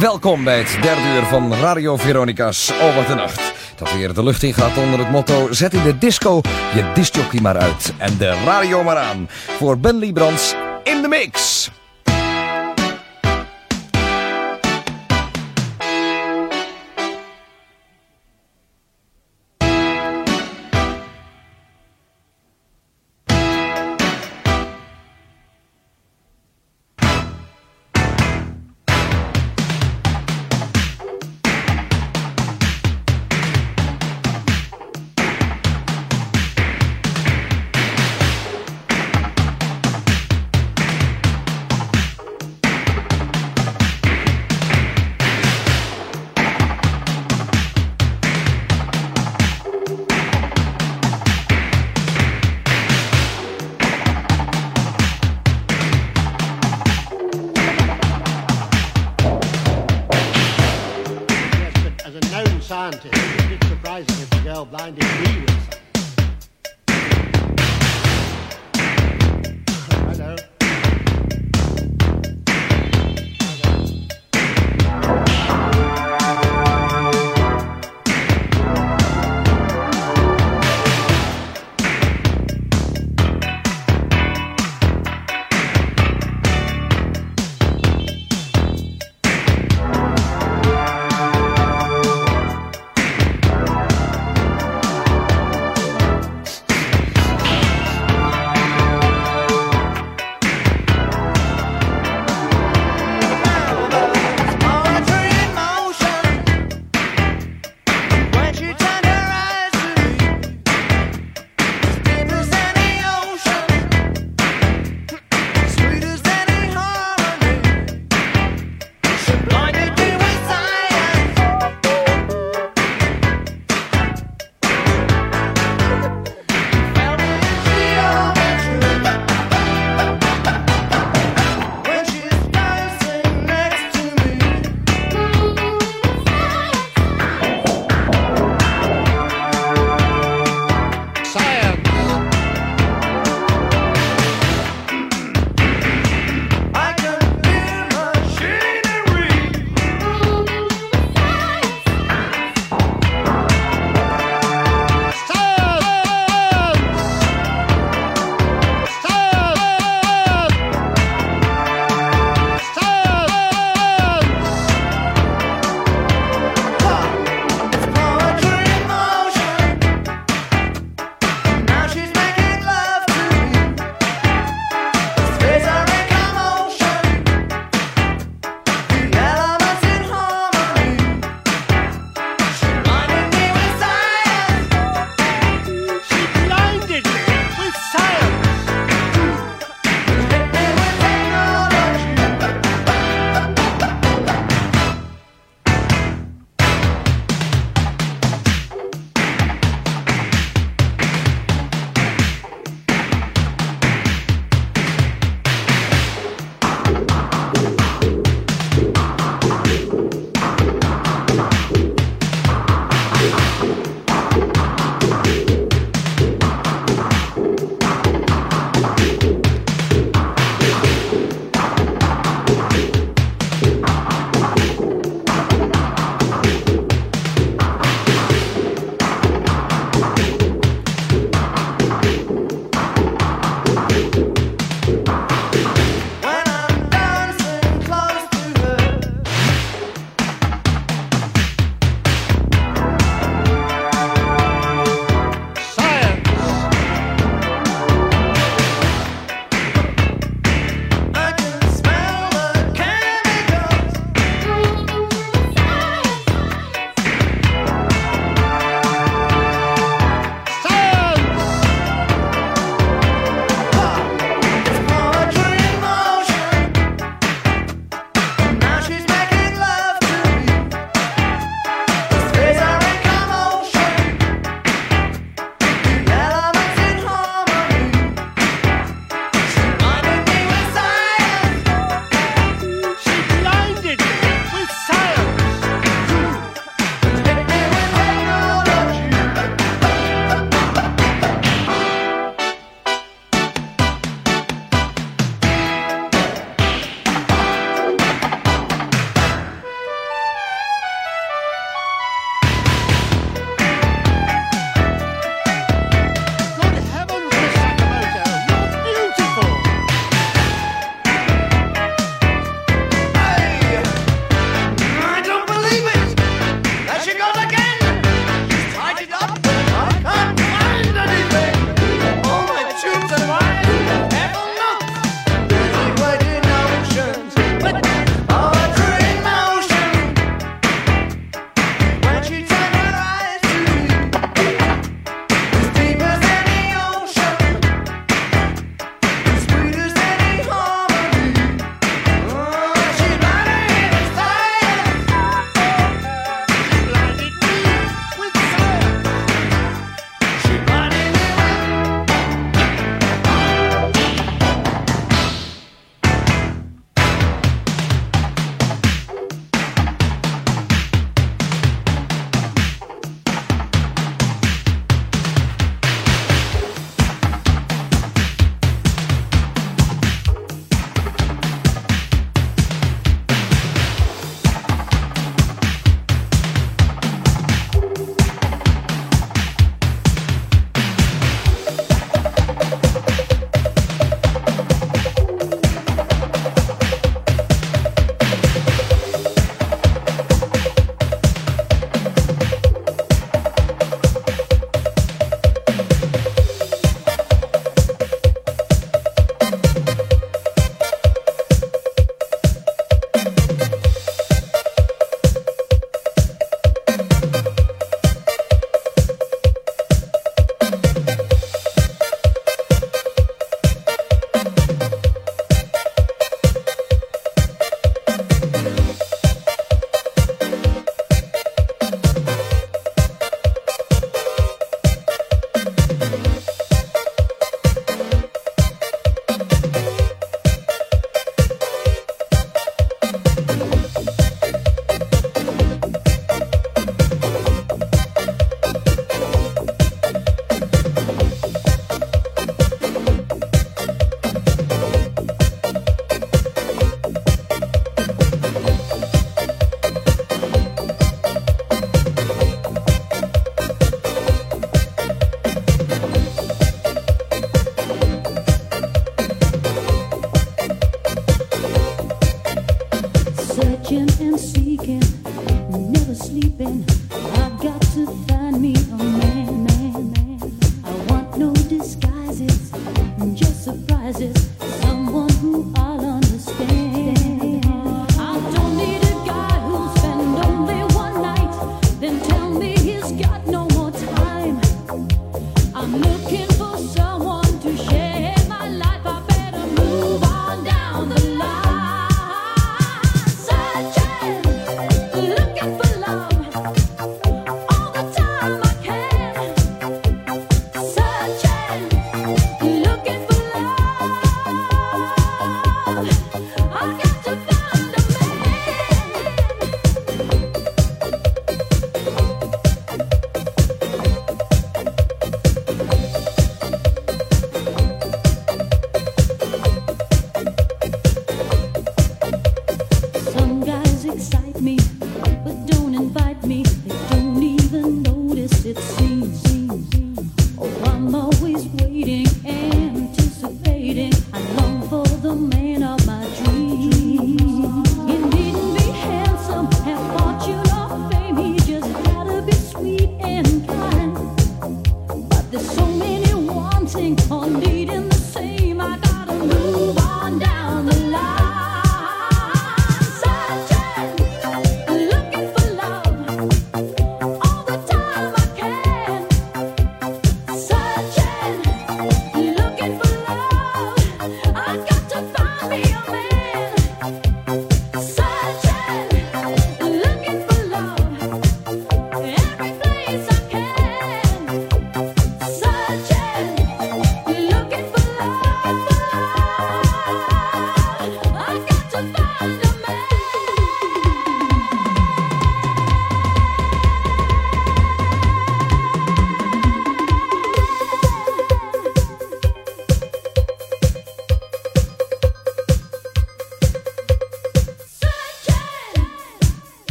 Welkom bij het derde uur van Radio Veronica's Over de Nacht. Dat weer de lucht in gaat onder het motto... Zet in de disco je discjockey maar uit en de radio maar aan. Voor Ben Liebrands in de mix.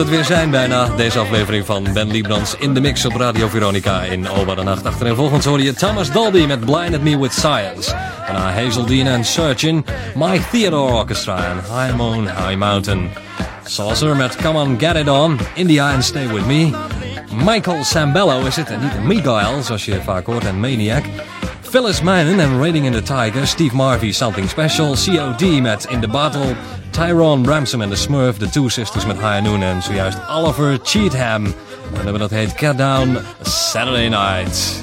Het weer zijn bijna, deze aflevering van Ben Liebrands in de mix op Radio Veronica in Oba de Nacht. Achtereenvolgens hoorde je Thomas Dolby met Blinded Me With Science. Daarna Hazel Dean en Searching, My Theodore Orchestra en High Moon, High Mountain. Saucer met Come On Get It On, India and Stay With Me. Michael Sambello is het en niet Miguel, zoals je vaak hoort, en Maniac. Phyllis Minen en Raiding in the Tiger, Steve Marvey Something Special, COD met In the Battle, Tyrone Ramsum en The Smurf, The Two Sisters met High Noon en zojuist Oliver Cheatham. En dat heet Cat Down Saturday Night.